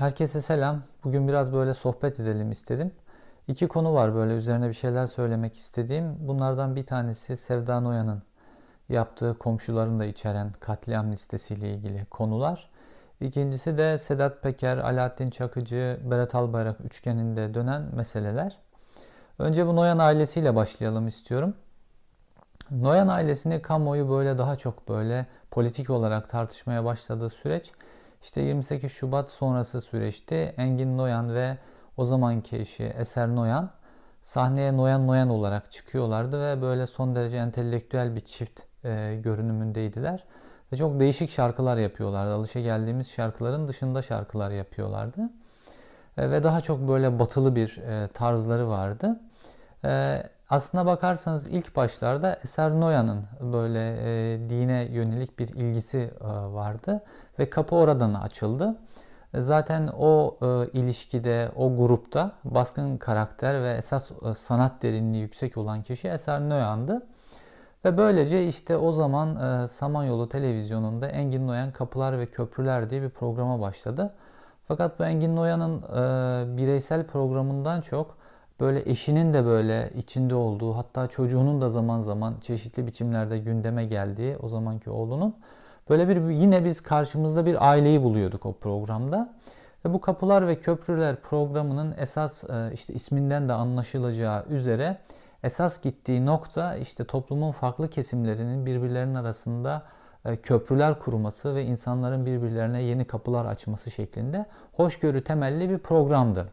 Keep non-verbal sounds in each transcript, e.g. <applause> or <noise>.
Herkese selam. Bugün biraz böyle sohbet edelim istedim. İki konu var böyle üzerine bir şeyler söylemek istediğim. Bunlardan bir tanesi Sevda Noyan'ın yaptığı komşularını da içeren katliam listesiyle ilgili konular. İkincisi de Sedat Peker, Alaaddin Çakıcı, Berat Albayrak üçgeninde dönen meseleler. Önce bu Noyan ailesiyle başlayalım istiyorum. Noyan ailesini kamuoyu böyle daha çok böyle politik olarak tartışmaya başladığı süreç işte 28 Şubat sonrası süreçte Engin Noyan ve o zamanki eşi Eser Noyan sahneye Noyan Noyan olarak çıkıyorlardı ve böyle son derece entelektüel bir çift e, görünümündeydiler. Ve çok değişik şarkılar yapıyorlardı. Alışa geldiğimiz şarkıların dışında şarkılar yapıyorlardı. E, ve daha çok böyle batılı bir e, tarzları vardı. E, aslına bakarsanız ilk başlarda Eser Noyan'ın böyle e, dine yönelik bir ilgisi e, vardı ve kapı oradan açıldı. E, zaten o e, ilişkide, o grupta baskın karakter ve esas e, sanat derinliği yüksek olan kişi Eser Noyan'dı. Ve böylece işte o zaman e, Samanyolu televizyonunda Engin Noyan Kapılar ve Köprüler diye bir programa başladı. Fakat bu Engin Noyan'ın e, bireysel programından çok böyle eşinin de böyle içinde olduğu hatta çocuğunun da zaman zaman çeşitli biçimlerde gündeme geldiği o zamanki oğlunun böyle bir yine biz karşımızda bir aileyi buluyorduk o programda. Ve bu Kapılar ve Köprüler programının esas e, işte isminden de anlaşılacağı üzere esas gittiği nokta işte toplumun farklı kesimlerinin birbirlerinin arasında e, köprüler kurması ve insanların birbirlerine yeni kapılar açması şeklinde hoşgörü temelli bir programdı.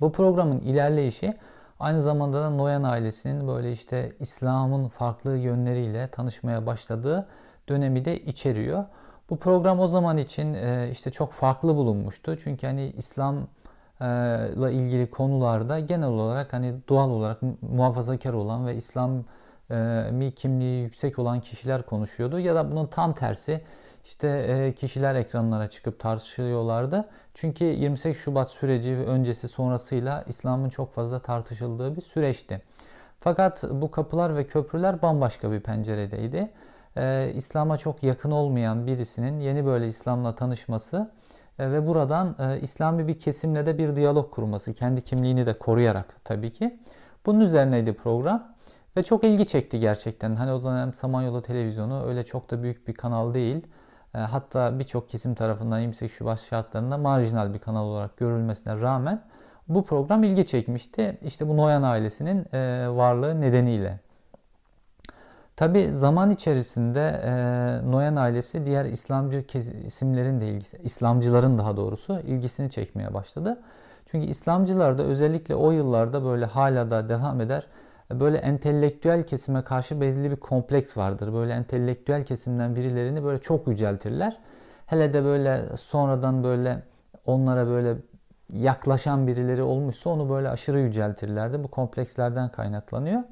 Bu programın ilerleyişi aynı zamanda da Noyan ailesinin böyle işte İslam'ın farklı yönleriyle tanışmaya başladığı dönemi de içeriyor. Bu program o zaman için e, işte çok farklı bulunmuştu. Çünkü hani İslam ile ilgili konularda genel olarak hani doğal olarak muhafazakar olan ve İslam mi kimliği yüksek olan kişiler konuşuyordu ya da bunun tam tersi işte e, kişiler ekranlara çıkıp tartışıyorlardı. Çünkü 28 Şubat süreci ve öncesi sonrasıyla İslam'ın çok fazla tartışıldığı bir süreçti. Fakat bu kapılar ve köprüler bambaşka bir penceredeydi. Ee, İslam'a çok yakın olmayan birisinin yeni böyle İslam'la tanışması e, ve buradan e, İslami bir kesimle de bir diyalog kurması, kendi kimliğini de koruyarak tabii ki. Bunun üzerineydi program ve çok ilgi çekti gerçekten. Hani o dönem Samanyolu Televizyonu öyle çok da büyük bir kanal değil. E, hatta birçok kesim tarafından 28 Şubat şartlarında marjinal bir kanal olarak görülmesine rağmen bu program ilgi çekmişti. İşte bu Noyan ailesinin e, varlığı nedeniyle. Tabi zaman içerisinde e, Noyan ailesi diğer İslamcı isimlerin de ilgisi, İslamcıların daha doğrusu ilgisini çekmeye başladı. Çünkü İslamcılar da özellikle o yıllarda böyle hala da devam eder böyle entelektüel kesime karşı belli bir kompleks vardır. Böyle entelektüel kesimden birilerini böyle çok yüceltirler. Hele de böyle sonradan böyle onlara böyle yaklaşan birileri olmuşsa onu böyle aşırı yüceltirlerdi. Bu komplekslerden kaynaklanıyor.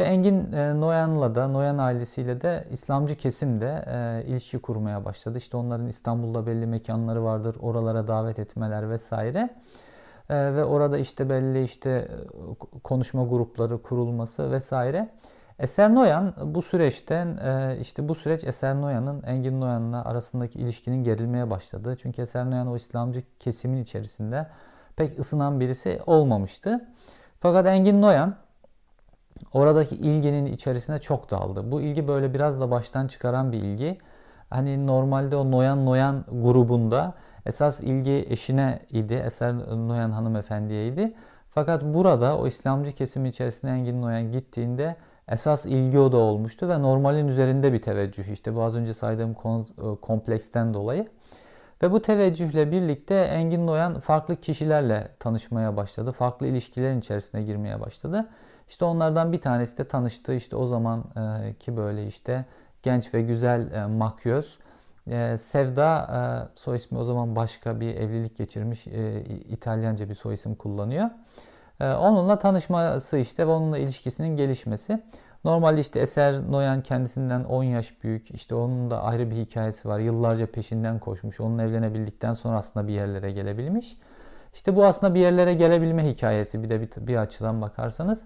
Ve Engin e, Noyan'la da, Noyan ailesiyle de İslamcı kesim de e, ilişki kurmaya başladı. İşte onların İstanbul'da belli mekanları vardır. Oralara davet etmeler vesaire. Ee, ve orada işte belli işte e, konuşma grupları kurulması vesaire. Eser Noyan bu süreçten e, işte bu süreç Eser Noyan'ın Engin Noyan'la arasındaki ilişkinin gerilmeye başladı. Çünkü Eser Noyan o İslamcı kesimin içerisinde pek ısınan birisi olmamıştı. Fakat Engin Noyan oradaki ilginin içerisine çok daldı. Bu ilgi böyle biraz da baştan çıkaran bir ilgi. Hani normalde o Noyan Noyan grubunda Esas ilgi eşine idi. Eser Noyan hanımefendiye idi. Fakat burada o İslamcı kesim içerisinde Engin Noyan gittiğinde esas ilgi o da olmuştu ve normalin üzerinde bir teveccüh işte bu az önce saydığım e, kompleksten dolayı. Ve bu teveccühle birlikte Engin Noyan farklı kişilerle tanışmaya başladı. Farklı ilişkilerin içerisine girmeye başladı. İşte onlardan bir tanesi de tanıştığı işte o zaman e, ki böyle işte genç ve güzel e, makyöz e, Sevda soy ismi o zaman başka bir evlilik geçirmiş İtalyanca bir soy isim kullanıyor. Onunla tanışması işte ve onunla ilişkisinin gelişmesi. Normalde işte Eser Noyan kendisinden 10 yaş büyük. İşte onun da ayrı bir hikayesi var. Yıllarca peşinden koşmuş. Onun evlenebildikten sonra aslında bir yerlere gelebilmiş. İşte bu aslında bir yerlere gelebilme hikayesi bir de bir, bir açıdan bakarsanız.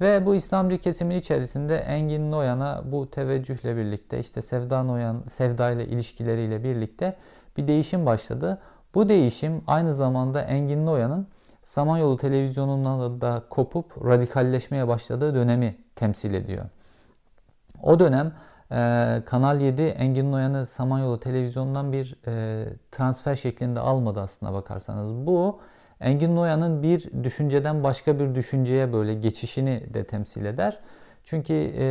Ve bu İslamcı kesimin içerisinde Engin Noyan'a bu teveccühle birlikte işte Sevda Noyan, Sevda ile ilişkileriyle birlikte bir değişim başladı. Bu değişim aynı zamanda Engin Noyan'ın Samanyolu televizyonundan da kopup radikalleşmeye başladığı dönemi temsil ediyor. O dönem e, Kanal 7 Engin Noyan'ı Samanyolu televizyonundan bir e, transfer şeklinde almadı aslına bakarsanız. Bu Engin Noyan'ın bir düşünceden başka bir düşünceye böyle geçişini de temsil eder. Çünkü e,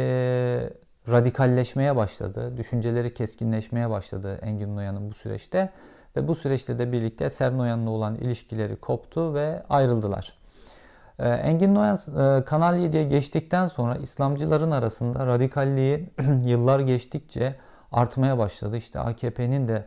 radikalleşmeye başladı, düşünceleri keskinleşmeye başladı Engin Noyan'ın bu süreçte. Ve bu süreçte de birlikte Eser Noyan'la olan ilişkileri koptu ve ayrıldılar. Ee, Engin Noyan e, Kanal 7'ye geçtikten sonra İslamcıların arasında radikalliği <clears throat> yıllar geçtikçe artmaya başladı. İşte AKP'nin de e,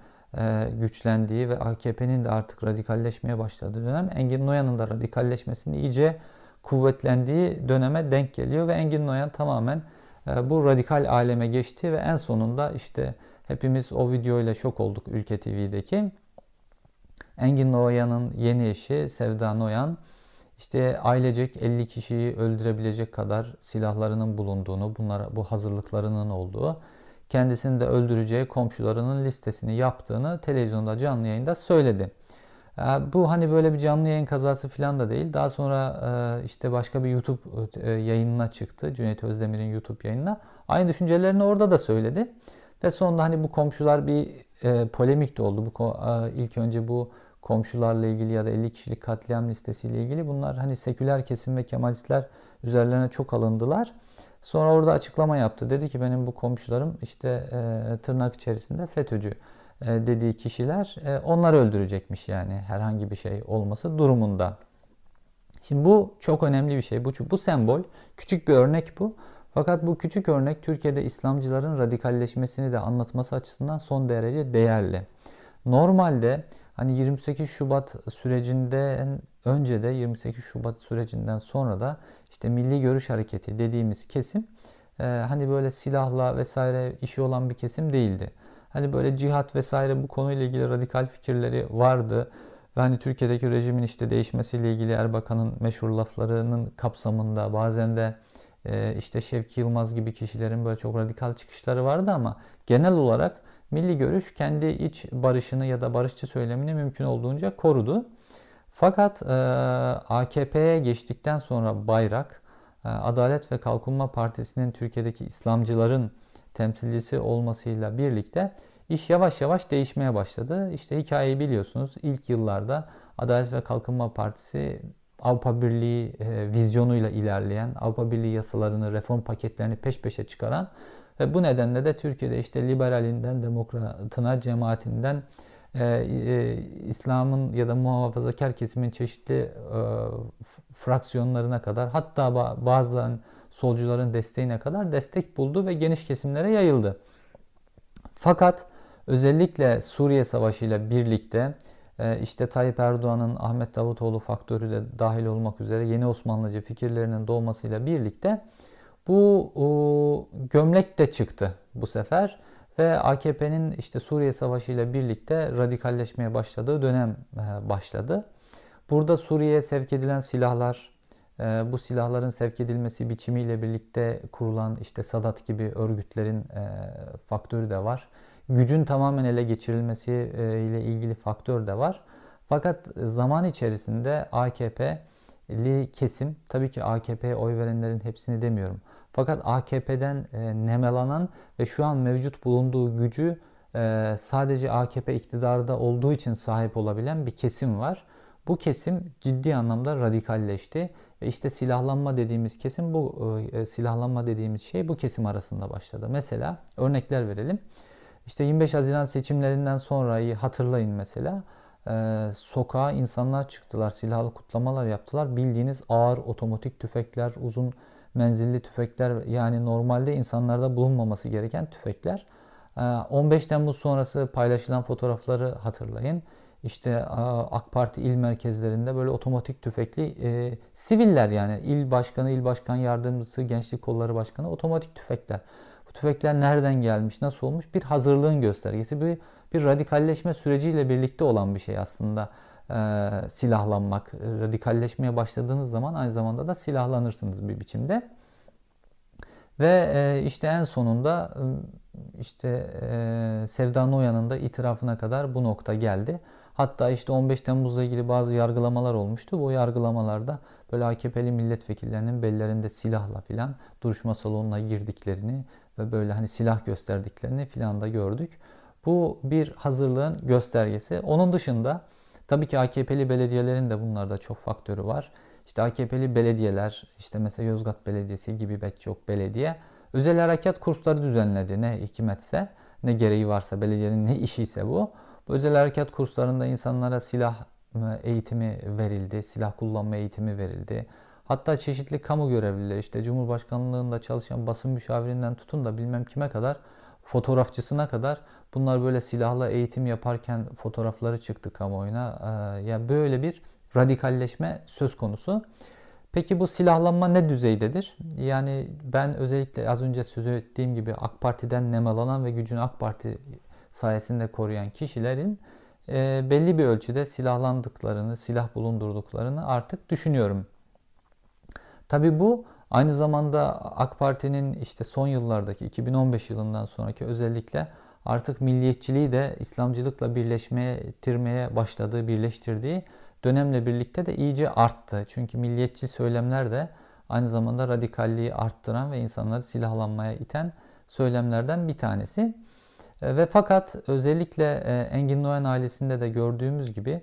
güçlendiği ve AKP'nin de artık radikalleşmeye başladığı dönem Engin Noyan'ın da radikalleşmesini iyice kuvvetlendiği döneme denk geliyor ve Engin Noyan tamamen e, bu radikal aleme geçti ve en sonunda işte hepimiz o videoyla şok olduk Ülke TV'deki. Engin Noyan'ın yeni eşi Sevda Noyan işte ailecek 50 kişiyi öldürebilecek kadar silahlarının bulunduğunu, bunlara bu hazırlıklarının olduğu, kendisini de öldüreceği komşularının listesini yaptığını televizyonda canlı yayında söyledi. Ee, bu hani böyle bir canlı yayın kazası falan da değil. Daha sonra e, işte başka bir YouTube e, yayınına çıktı. Cüneyt Özdemir'in YouTube yayınına. Aynı düşüncelerini orada da söyledi. Ve sonunda hani bu komşular bir e, polemik de oldu. Bu ilk önce bu komşularla ilgili ya da 50 kişilik katliam listesiyle ilgili bunlar hani seküler kesim ve kemalistler üzerlerine çok alındılar. Sonra orada açıklama yaptı. Dedi ki benim bu komşularım işte e, tırnak içerisinde FETÖ'cü e, dediği kişiler e, onları öldürecekmiş yani herhangi bir şey olması durumunda. Şimdi bu çok önemli bir şey. Bu, bu sembol küçük bir örnek bu. Fakat bu küçük örnek Türkiye'de İslamcıların radikalleşmesini de anlatması açısından son derece değerli. Normalde Hani 28 Şubat sürecinden önce de 28 Şubat sürecinden sonra da işte Milli Görüş Hareketi dediğimiz kesim e, hani böyle silahla vesaire işi olan bir kesim değildi. Hani böyle cihat vesaire bu konuyla ilgili radikal fikirleri vardı. Ve hani Türkiye'deki rejimin işte değişmesiyle ilgili Erbakan'ın meşhur laflarının kapsamında bazen de e, işte Şevki Yılmaz gibi kişilerin böyle çok radikal çıkışları vardı ama genel olarak milli görüş kendi iç barışını ya da barışçı söylemini mümkün olduğunca korudu. Fakat e, AKP'ye geçtikten sonra Bayrak, e, Adalet ve Kalkınma Partisi'nin Türkiye'deki İslamcıların temsilcisi olmasıyla birlikte iş yavaş yavaş değişmeye başladı. İşte hikayeyi biliyorsunuz. İlk yıllarda Adalet ve Kalkınma Partisi Avrupa Birliği e, vizyonuyla ilerleyen, Avrupa Birliği yasalarını, reform paketlerini peş peşe çıkaran ve bu nedenle de Türkiye'de işte liberalinden, demokratına, cemaatinden e, e, İslam'ın ya da muhafazakar kesimin çeşitli e, fraksiyonlarına kadar hatta bazen solcuların desteğine kadar destek buldu ve geniş kesimlere yayıldı. Fakat özellikle Suriye Savaşı ile birlikte e, işte Tayyip Erdoğan'ın Ahmet Davutoğlu faktörü de dahil olmak üzere yeni Osmanlıcı fikirlerinin doğmasıyla birlikte bu gömlek de çıktı bu sefer ve AKP'nin işte Suriye Savaşı ile birlikte radikalleşmeye başladığı dönem e, başladı. Burada Suriye'ye sevk edilen silahlar, e, bu silahların sevk edilmesi biçimiyle birlikte kurulan işte Sadat gibi örgütlerin e, faktörü de var. Gücün tamamen ele geçirilmesi ile ilgili faktör de var. Fakat zaman içerisinde AKP'li kesim, tabii ki AKP'ye oy verenlerin hepsini demiyorum. Fakat AKP'den e, nemelanan ve şu an mevcut bulunduğu gücü e, sadece AKP iktidarda olduğu için sahip olabilen bir kesim var. Bu kesim ciddi anlamda radikalleşti ve işte silahlanma dediğimiz kesim bu e, silahlanma dediğimiz şey bu kesim arasında başladı. Mesela örnekler verelim. İşte 25 Haziran seçimlerinden sonrayı hatırlayın mesela. Ee, sokağa insanlar çıktılar, silahlı kutlamalar yaptılar. Bildiğiniz ağır otomatik tüfekler, uzun menzilli tüfekler yani normalde insanlarda bulunmaması gereken tüfekler. 15 ee, Temmuz sonrası paylaşılan fotoğrafları hatırlayın. İşte AK Parti il merkezlerinde böyle otomatik tüfekli e, siviller yani il başkanı, il başkan yardımcısı, gençlik kolları başkanı otomatik tüfekler. Bu tüfekler nereden gelmiş, nasıl olmuş? Bir hazırlığın göstergesi, bir, bir radikalleşme süreciyle birlikte olan bir şey aslında e, silahlanmak. Radikalleşmeye başladığınız zaman aynı zamanda da silahlanırsınız bir biçimde. Ve e, işte en sonunda e, işte e, Sevda Noyan'ın da itirafına kadar bu nokta geldi. Hatta işte 15 Temmuz'la ilgili bazı yargılamalar olmuştu. Bu yargılamalarda böyle AKP'li milletvekillerinin bellerinde silahla filan duruşma salonuna girdiklerini ve böyle hani silah gösterdiklerini filan da gördük. Bu bir hazırlığın göstergesi. Onun dışında tabii ki AKP'li belediyelerin de bunlarda çok faktörü var. İşte AKP'li belediyeler, işte mesela Yozgat Belediyesi gibi pek çok belediye özel harekat kursları düzenledi. Ne hikmetse, ne gereği varsa, belediyenin ne işiyse bu. Bu özel harekat kurslarında insanlara silah e, eğitimi verildi, silah kullanma eğitimi verildi. Hatta çeşitli kamu görevlileri işte Cumhurbaşkanlığında çalışan basın müşavirinden tutun da bilmem kime kadar fotoğrafçısına kadar bunlar böyle silahla eğitim yaparken fotoğrafları çıktı kamuoyuna. Ee, ya böyle bir radikalleşme söz konusu. Peki bu silahlanma ne düzeydedir? Yani ben özellikle az önce söz ettiğim gibi AK Parti'den nemalanan ve gücünü AK Parti sayesinde koruyan kişilerin e, belli bir ölçüde silahlandıklarını, silah bulundurduklarını artık düşünüyorum. Tabi bu aynı zamanda AK Parti'nin işte son yıllardaki 2015 yılından sonraki özellikle artık milliyetçiliği de İslamcılıkla birleşmeye, tirmeye başladığı, birleştirdiği dönemle birlikte de iyice arttı. Çünkü milliyetçi söylemler de aynı zamanda radikalliği arttıran ve insanları silahlanmaya iten söylemlerden bir tanesi. E, ve fakat özellikle e, Engin Noyan ailesinde de gördüğümüz gibi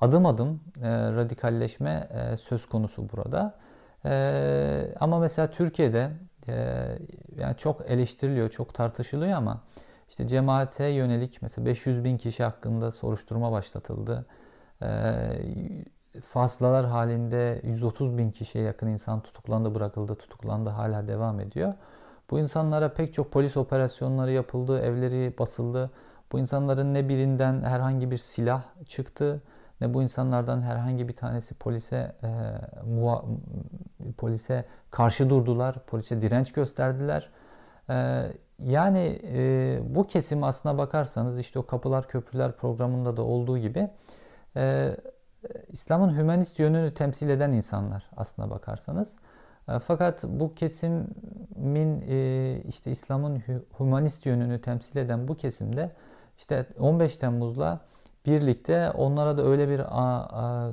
adım adım e, radikalleşme söz konusu burada. Ama mesela Türkiye'de yani çok eleştiriliyor, çok tartışılıyor ama işte cemaate yönelik mesela 500 bin kişi hakkında soruşturma başlatıldı. Fazlalar halinde 130 bin kişiye yakın insan tutuklandı, bırakıldı, tutuklandı, hala devam ediyor. Bu insanlara pek çok polis operasyonları yapıldı, evleri basıldı. Bu insanların ne birinden herhangi bir silah çıktı, ne bu insanlardan herhangi bir tanesi polise e, muha, polise karşı durdular, polise direnç gösterdiler. E, yani e, bu kesim aslına bakarsanız işte o Kapılar Köprüler programında da olduğu gibi e, İslam'ın hümanist yönünü temsil eden insanlar aslına bakarsanız. E, fakat bu kesimin işte İslam'ın humanist yönünü temsil eden bu kesimde işte 15 Temmuz'la birlikte onlara da öyle bir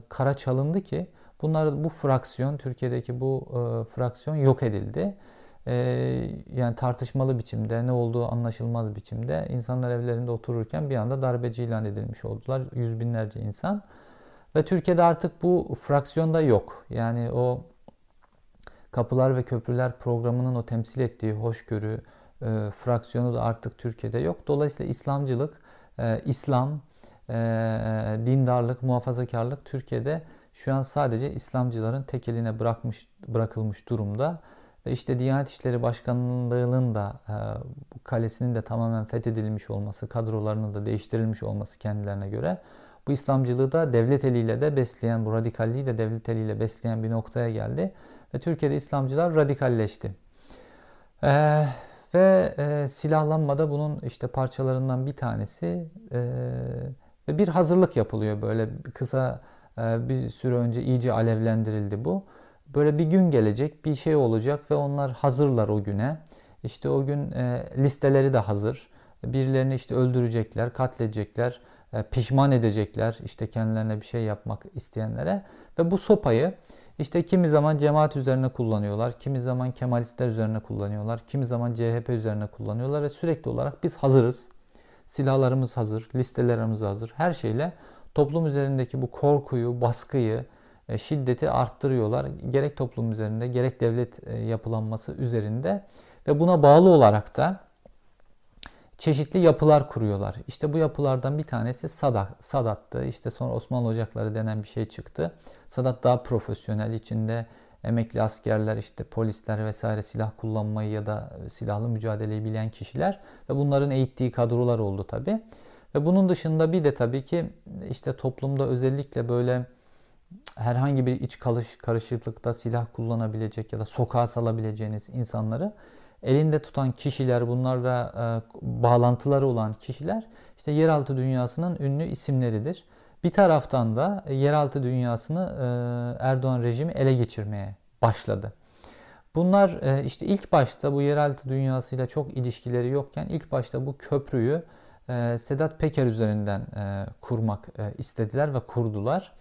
kara çalındı ki bunlar bu fraksiyon Türkiye'deki bu fraksiyon yok edildi. Yani tartışmalı biçimde ne olduğu anlaşılmaz biçimde insanlar evlerinde otururken bir anda darbeci ilan edilmiş oldular. Yüz binlerce insan. Ve Türkiye'de artık bu fraksiyonda yok. Yani o Kapılar ve Köprüler programının o temsil ettiği hoşgörü e, fraksiyonu da artık Türkiye'de yok. Dolayısıyla İslamcılık, e, İslam, e, dindarlık, muhafazakarlık Türkiye'de şu an sadece İslamcıların tek eline bırakmış, bırakılmış durumda. Ve işte Diyanet İşleri Başkanlığı'nın da e, bu kalesinin de tamamen fethedilmiş olması, kadrolarının da değiştirilmiş olması kendilerine göre bu İslamcılığı da devlet eliyle de besleyen, bu radikalliği de devlet eliyle besleyen bir noktaya geldi. Ve Türkiye'de İslamcılar radikalleşti. Ee, ve e, silahlanma da bunun işte parçalarından bir tanesi. E, ve bir hazırlık yapılıyor böyle kısa e, bir süre önce iyice alevlendirildi bu. Böyle bir gün gelecek, bir şey olacak ve onlar hazırlar o güne. İşte o gün e, listeleri de hazır. Birilerini işte öldürecekler, katledecekler, e, pişman edecekler işte kendilerine bir şey yapmak isteyenlere. Ve bu sopayı işte kimi zaman cemaat üzerine kullanıyorlar, kimi zaman Kemalistler üzerine kullanıyorlar, kimi zaman CHP üzerine kullanıyorlar ve sürekli olarak biz hazırız. Silahlarımız hazır, listelerimiz hazır. Her şeyle toplum üzerindeki bu korkuyu, baskıyı, şiddeti arttırıyorlar. Gerek toplum üzerinde, gerek devlet e, yapılanması üzerinde ve buna bağlı olarak da çeşitli yapılar kuruyorlar. İşte bu yapılardan bir tanesi Sadat, Sadat'tı. İşte sonra Osmanlı Ocakları denen bir şey çıktı. Sadat daha profesyonel içinde emekli askerler, işte polisler vesaire silah kullanmayı ya da silahlı mücadeleyi bilen kişiler ve bunların eğittiği kadrolar oldu tabi. Ve bunun dışında bir de tabii ki işte toplumda özellikle böyle herhangi bir iç karışıklıkta silah kullanabilecek ya da sokağa salabileceğiniz insanları elinde tutan kişiler, bunlarla e, bağlantıları olan kişiler işte yeraltı dünyasının ünlü isimleridir. Bir taraftan da yeraltı dünyasını e, Erdoğan rejimi ele geçirmeye başladı. Bunlar e, işte ilk başta bu yeraltı dünyasıyla çok ilişkileri yokken ilk başta bu köprüyü e, Sedat Peker üzerinden e, kurmak e, istediler ve kurdular.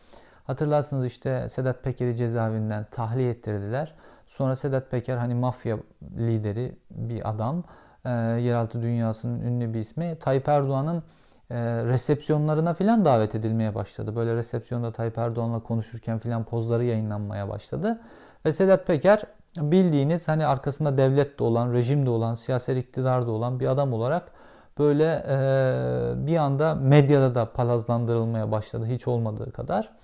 Hatırlarsınız işte Sedat Peker'i cezaevinden tahliye ettirdiler. Sonra Sedat Peker hani mafya lideri bir adam. E, yeraltı dünyasının ünlü bir ismi. Tayyip Erdoğan'ın e, resepsiyonlarına filan davet edilmeye başladı. Böyle resepsiyonda Tayyip Erdoğan'la konuşurken filan pozları yayınlanmaya başladı. Ve Sedat Peker bildiğiniz hani arkasında devlet de olan, rejim de olan, siyasi iktidar da olan bir adam olarak böyle e, bir anda medyada da palazlandırılmaya başladı hiç olmadığı kadar.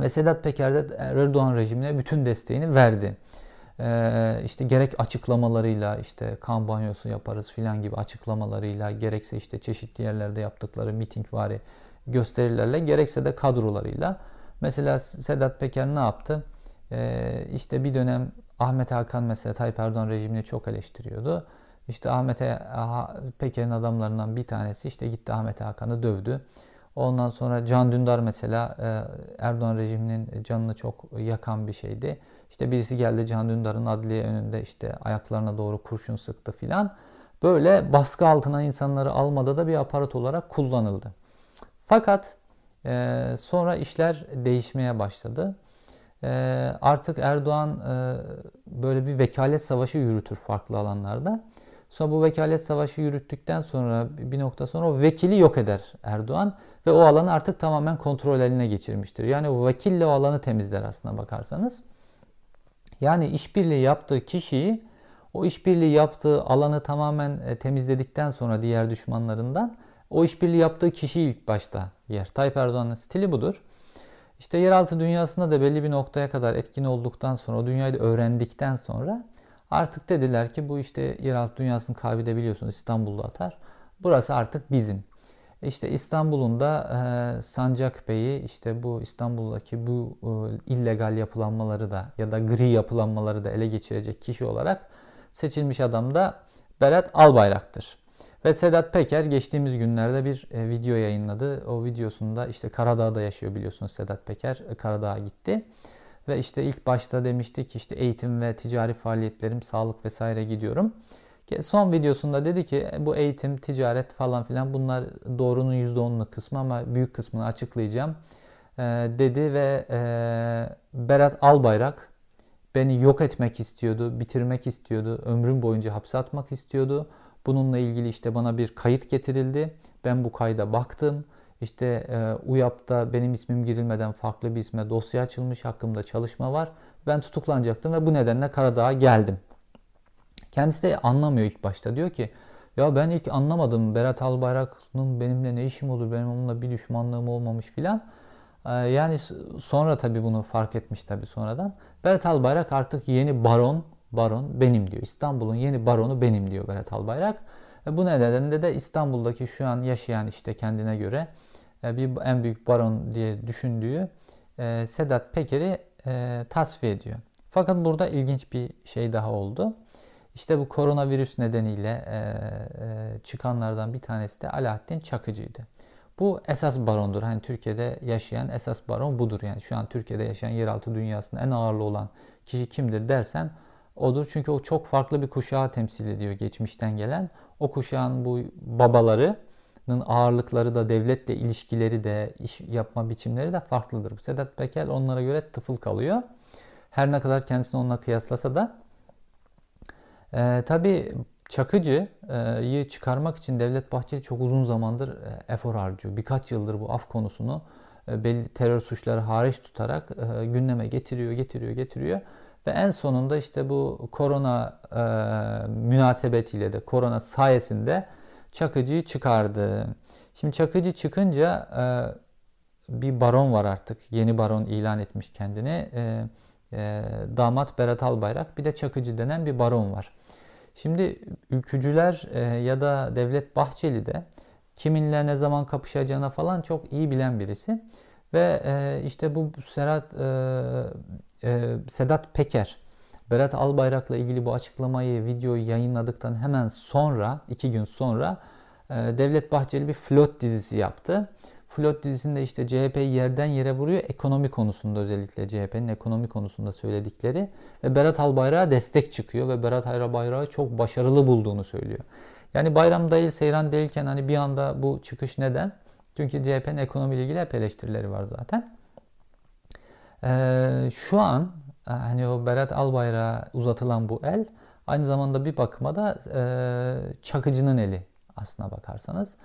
Ve Sedat Peker de Erdoğan rejimine bütün desteğini verdi. Ee, işte gerek açıklamalarıyla işte kan banyosu yaparız filan gibi açıklamalarıyla gerekse işte çeşitli yerlerde yaptıkları mitingvari gösterilerle gerekse de kadrolarıyla. Mesela Sedat Peker ne yaptı? Ee, işte bir dönem Ahmet Hakan mesela Tayyip Erdoğan rejimini çok eleştiriyordu. İşte Ahmet Peker'in adamlarından bir tanesi işte gitti Ahmet Hakan'ı dövdü. Ondan sonra Can Dündar mesela e, Erdoğan rejiminin canını çok yakan bir şeydi. İşte birisi geldi Can Dündar'ın adliye önünde işte ayaklarına doğru kurşun sıktı filan. Böyle baskı altına insanları almada da bir aparat olarak kullanıldı. Fakat e, sonra işler değişmeye başladı. E, artık Erdoğan böyle bir vekalet savaşı yürütür farklı alanlarda. Sonra bu vekalet savaşı yürüttükten sonra bir nokta sonra o vekili yok eder Erdoğan ve o alanı artık tamamen kontrol eline geçirmiştir. Yani o vekille o alanı temizler aslına bakarsanız. Yani işbirliği yaptığı kişiyi o işbirliği yaptığı alanı tamamen e, temizledikten sonra diğer düşmanlarından o işbirliği yaptığı kişiyi ilk başta yer. Tayyip Erdoğan'ın stili budur. İşte yeraltı dünyasında da belli bir noktaya kadar etkin olduktan sonra, o dünyayı da öğrendikten sonra artık dediler ki bu işte yeraltı dünyasının kalbi biliyorsunuz İstanbul'da atar. Burası artık bizim. İşte İstanbul'un da e, Sancak Bey'i işte bu İstanbul'daki bu e, illegal yapılanmaları da ya da gri yapılanmaları da ele geçirecek kişi olarak seçilmiş adam da Berat Albayrak'tır. Ve Sedat Peker geçtiğimiz günlerde bir e, video yayınladı. O videosunda işte Karadağ'da yaşıyor biliyorsunuz Sedat Peker. E, Karadağ'a gitti. Ve işte ilk başta demişti ki işte eğitim ve ticari faaliyetlerim, sağlık vesaire gidiyorum. Son videosunda dedi ki e, bu eğitim, ticaret falan filan bunlar doğrunun %10'luk kısmı ama büyük kısmını açıklayacağım e, dedi ve e, Berat Albayrak beni yok etmek istiyordu, bitirmek istiyordu, ömrüm boyunca hapse atmak istiyordu. Bununla ilgili işte bana bir kayıt getirildi. Ben bu kayda baktım. İşte e, UYAP'ta benim ismim girilmeden farklı bir isme dosya açılmış, hakkımda çalışma var. Ben tutuklanacaktım ve bu nedenle Karadağ'a geldim. Kendisi de anlamıyor ilk başta. Diyor ki ya ben ilk anlamadım Berat Albayrak'ın benimle ne işim olur, benim onunla bir düşmanlığım olmamış filan. Ee, yani sonra tabii bunu fark etmiş tabii sonradan. Berat Albayrak artık yeni baron, baron benim diyor. İstanbul'un yeni baronu benim diyor Berat Albayrak. E bu nedenle de İstanbul'daki şu an yaşayan işte kendine göre bir en büyük baron diye düşündüğü e, Sedat Peker'i tasfiye ediyor. Fakat burada ilginç bir şey daha oldu. İşte bu koronavirüs nedeniyle e, e, çıkanlardan bir tanesi de Alaaddin Çakıcı'ydı. Bu esas barondur. Hani Türkiye'de yaşayan esas baron budur. Yani şu an Türkiye'de yaşayan yeraltı dünyasında en ağırlı olan kişi kimdir dersen odur. Çünkü o çok farklı bir kuşağı temsil ediyor geçmişten gelen. O kuşağın bu babalarının ağırlıkları da devletle ilişkileri de iş yapma biçimleri de farklıdır. Sedat Peker onlara göre tıfıl kalıyor. Her ne kadar kendisini onunla kıyaslasa da e, tabii Çakıcı'yı çıkarmak için Devlet Bahçeli çok uzun zamandır e, efor harcıyor. Birkaç yıldır bu af konusunu e, belli terör suçları hariç tutarak e, gündeme getiriyor, getiriyor, getiriyor. Ve en sonunda işte bu korona münasebetiyle de korona sayesinde Çakıcı'yı çıkardı. Şimdi Çakıcı çıkınca e, bir baron var artık. Yeni baron ilan etmiş kendini. E, e, damat Berat Albayrak bir de Çakıcı denen bir baron var. Şimdi ülkücüler e, ya da Devlet Bahçeli de kiminle ne zaman kapışacağına falan çok iyi bilen birisi. Ve e, işte bu Serhat e, e, Sedat Peker Berat Albayrak'la ilgili bu açıklamayı, videoyu yayınladıktan hemen sonra, iki gün sonra e, Devlet Bahçeli bir flot dizisi yaptı. Flot dizisinde işte CHP'yi yerden yere vuruyor. Ekonomi konusunda özellikle CHP'nin ekonomi konusunda söyledikleri. Ve Berat Albayrak'a destek çıkıyor ve Berat Albayrak'ı çok başarılı bulduğunu söylüyor. Yani bayram değil, seyran değilken hani bir anda bu çıkış neden? Çünkü CHP'nin ekonomiyle ilgili hep eleştirileri var zaten. Ee, şu an hani o Berat Albayrak'a uzatılan bu el aynı zamanda bir bakıma da e, Çakıcı'nın eli aslına bakarsanız.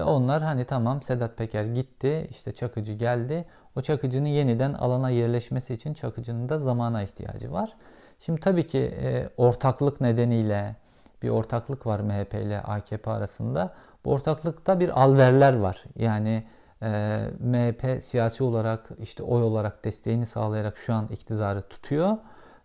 Ve onlar hani tamam Sedat Peker gitti işte Çakıcı geldi. O Çakıcı'nın yeniden alana yerleşmesi için Çakıcı'nın da zamana ihtiyacı var. Şimdi tabii ki e, ortaklık nedeniyle bir ortaklık var MHP ile AKP arasında. Bu ortaklıkta bir alverler var. Yani e, MHP siyasi olarak işte oy olarak desteğini sağlayarak şu an iktidarı tutuyor.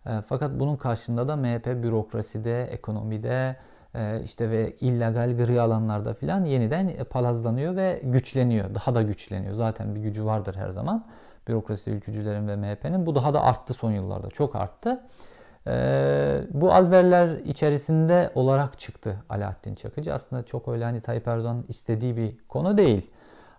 E, fakat bunun karşında da MHP bürokraside, ekonomide e, işte ve illegal gri alanlarda filan yeniden palazlanıyor ve güçleniyor. Daha da güçleniyor. Zaten bir gücü vardır her zaman. Bürokrasi ülkücülerin ve MHP'nin. Bu daha da arttı son yıllarda. Çok arttı. Ee, bu alverler içerisinde olarak çıktı Alaaddin Çakıcı. Aslında çok öyle hani Tayyip Erdoğan istediği bir konu değil.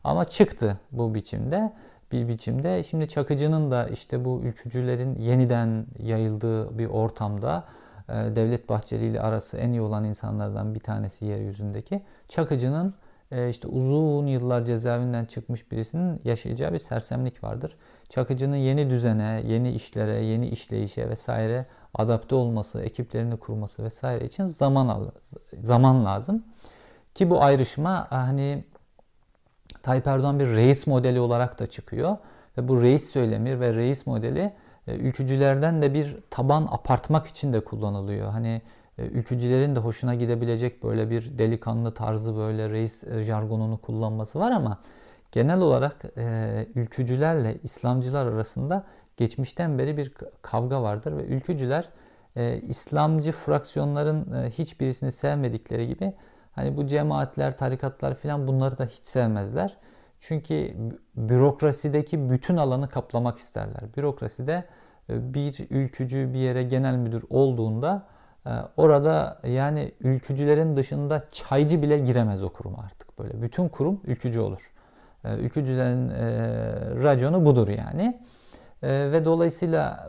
Ama çıktı bu biçimde. Bir biçimde. Şimdi Çakıcı'nın da işte bu ülkücülerin yeniden yayıldığı bir ortamda e, Devlet Bahçeli ile arası en iyi olan insanlardan bir tanesi yeryüzündeki Çakıcı'nın e, işte uzun yıllar cezaevinden çıkmış birisinin yaşayacağı bir sersemlik vardır. Çakıcı'nın yeni düzene, yeni işlere, yeni işleyişe vesaire adapte olması, ekiplerini kurması vesaire için zaman zaman lazım. Ki bu ayrışma hani Tayyip Erdoğan bir reis modeli olarak da çıkıyor. Ve bu reis söylemi ve reis modeli e, ülkücülerden de bir taban apartmak için de kullanılıyor. Hani e, ülkücülerin de hoşuna gidebilecek böyle bir delikanlı tarzı böyle reis e, jargonunu kullanması var ama genel olarak ülkücülerle İslamcılar arasında geçmişten beri bir kavga vardır ve ülkücüler İslamcı fraksiyonların hiçbirisini sevmedikleri gibi hani bu cemaatler, tarikatlar filan bunları da hiç sevmezler. Çünkü bürokrasideki bütün alanı kaplamak isterler. Bürokraside e, bir ülkücü bir yere genel müdür olduğunda e, orada yani ülkücülerin dışında çaycı bile giremez o kuruma artık böyle. Bütün kurum ülkücü olur. E, ülkücülerin raconu budur yani. Ve dolayısıyla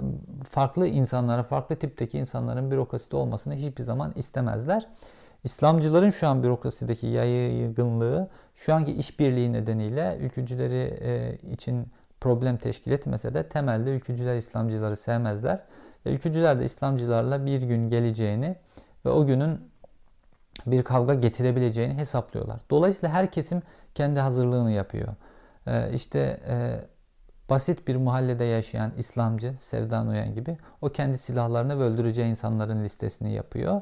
farklı insanlara, farklı tipteki insanların bürokraside olmasını hiçbir zaman istemezler. İslamcıların şu an bürokrasideki yaygınlığı şu anki işbirliği nedeniyle ülkücüleri için problem teşkil etmese de temelde ülkücüler İslamcıları sevmezler. Ve ülkücüler de İslamcılarla bir gün geleceğini ve o günün bir kavga getirebileceğini hesaplıyorlar. Dolayısıyla her kesim kendi hazırlığını yapıyor. Ee, işte e, basit bir mahallede yaşayan İslamcı, Sevdan Uyan gibi o kendi silahlarını öldüreceği insanların listesini yapıyor.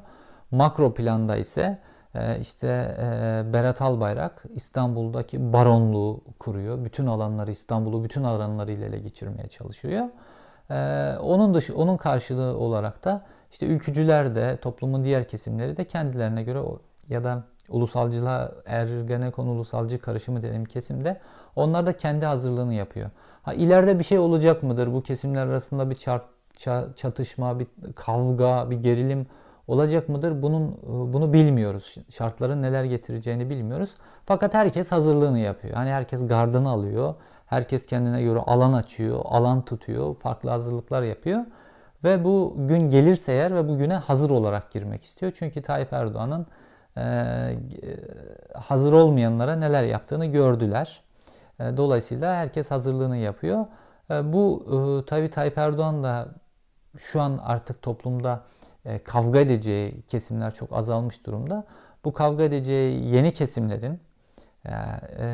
Makro planda ise e, işte e, Berat Albayrak İstanbul'daki baronluğu kuruyor. Bütün alanları İstanbul'u bütün alanlarıyla ele geçirmeye çalışıyor. E, onun dışı onun karşılığı olarak da işte ülkücüler de toplumun diğer kesimleri de kendilerine göre ya da ulusalcılığa Ergenekon ulusalcı karışımı dediğim kesimde onlar da kendi hazırlığını yapıyor. Ha ileride bir şey olacak mıdır? Bu kesimler arasında bir çart, çatışma, bir kavga, bir gerilim olacak mıdır? Bunun bunu bilmiyoruz. Şartların neler getireceğini bilmiyoruz. Fakat herkes hazırlığını yapıyor. Hani herkes gardını alıyor. Herkes kendine göre alan açıyor, alan tutuyor, farklı hazırlıklar yapıyor. Ve bu gün gelirse eğer ve bu güne hazır olarak girmek istiyor. Çünkü Tayyip Erdoğan'ın e, hazır olmayanlara neler yaptığını gördüler. E, dolayısıyla herkes hazırlığını yapıyor. E, bu e, tabii Tayyip Erdoğan da şu an artık toplumda e, kavga edeceği kesimler çok azalmış durumda. Bu kavga edeceği yeni kesimlerin e, e,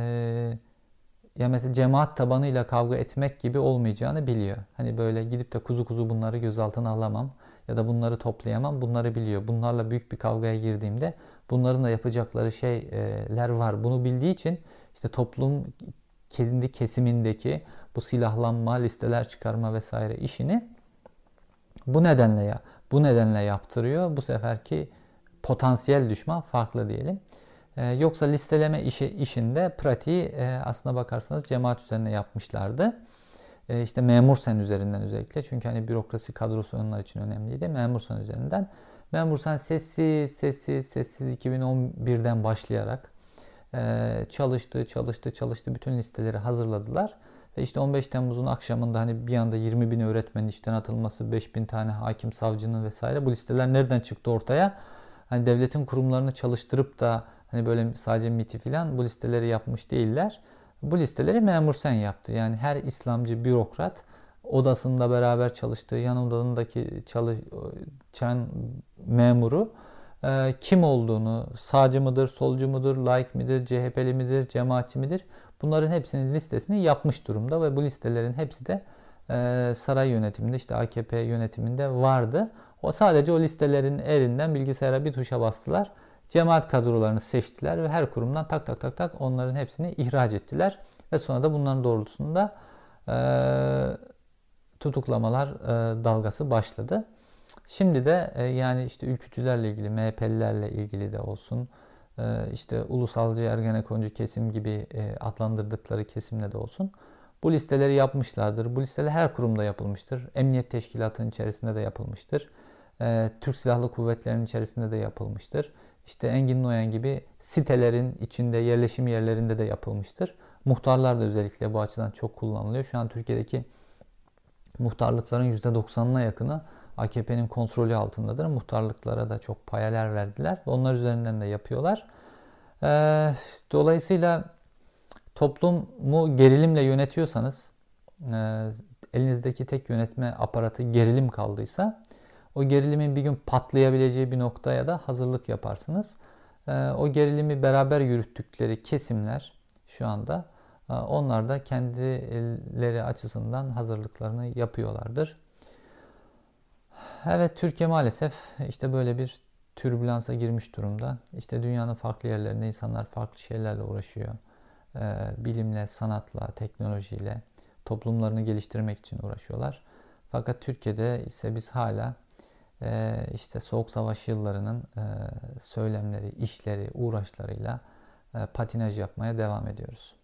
ya mesela cemaat tabanıyla kavga etmek gibi olmayacağını biliyor. Hani böyle gidip de kuzu kuzu bunları gözaltına alamam ya da bunları toplayamam bunları biliyor. Bunlarla büyük bir kavgaya girdiğimde bunların da yapacakları şeyler var. Bunu bildiği için işte toplum kendi kesimindeki bu silahlanma, listeler çıkarma vesaire işini bu nedenle ya bu nedenle yaptırıyor. Bu seferki potansiyel düşman farklı diyelim. Ee, yoksa listeleme işi işinde pratiği e, aslına bakarsanız cemaat üzerine yapmışlardı. E, işte memur sen üzerinden özellikle çünkü hani bürokrasi kadrosu onlar için önemliydi. Memur sen üzerinden. Memur sen sessiz sessiz sessiz 2011'den başlayarak e, çalıştı çalıştı çalıştı bütün listeleri hazırladılar. Ve işte 15 Temmuz'un akşamında hani bir anda 20 bin öğretmenin işten atılması, 5 bin tane hakim savcının vesaire bu listeler nereden çıktı ortaya? hani devletin kurumlarını çalıştırıp da hani böyle sadece MIT'i falan bu listeleri yapmış değiller. Bu listeleri memur sen yaptı. Yani her İslamcı bürokrat odasında beraber çalıştığı yan odasındaki çalışan memuru e, kim olduğunu, sağcı mıdır, solcu mudur, laik midir, CHP'li midir, cemaatçi midir? Bunların hepsinin listesini yapmış durumda ve bu listelerin hepsi de e, saray yönetiminde işte AKP yönetiminde vardı. O sadece o listelerin elinden bilgisayara bir tuşa bastılar. Cemaat kadrolarını seçtiler ve her kurumdan tak tak tak tak onların hepsini ihraç ettiler. Ve sonra da bunların doğrultusunda e, tutuklamalar e, dalgası başladı. Şimdi de e, yani işte ülkücülerle ilgili, MHP'lilerle ilgili de olsun, işte ulusalcı Ergenekoncu kesim gibi e, adlandırdıkları kesimle de olsun. Bu listeleri yapmışlardır. Bu listeler her kurumda yapılmıştır. Emniyet teşkilatının içerisinde de yapılmıştır. E, Türk Silahlı Kuvvetleri'nin içerisinde de yapılmıştır. İşte Engin Noyan gibi sitelerin içinde, yerleşim yerlerinde de yapılmıştır. Muhtarlar da özellikle bu açıdan çok kullanılıyor. Şu an Türkiye'deki muhtarlıkların %90'ına yakını AKP'nin kontrolü altındadır. Muhtarlıklara da çok payeler verdiler. Onlar üzerinden de yapıyorlar. Ee, dolayısıyla toplumu gerilimle yönetiyorsanız e, elinizdeki tek yönetme aparatı gerilim kaldıysa o gerilimin bir gün patlayabileceği bir noktaya da hazırlık yaparsınız. Ee, o gerilimi beraber yürüttükleri kesimler şu anda e, onlar da kendileri açısından hazırlıklarını yapıyorlardır. Evet Türkiye maalesef işte böyle bir türbülansa girmiş durumda. İşte dünyanın farklı yerlerinde insanlar farklı şeylerle uğraşıyor. Ee, bilimle, sanatla, teknolojiyle toplumlarını geliştirmek için uğraşıyorlar. Fakat Türkiye'de ise biz hala e, işte Soğuk Savaş yıllarının e, söylemleri, işleri, uğraşlarıyla e, patinaj yapmaya devam ediyoruz.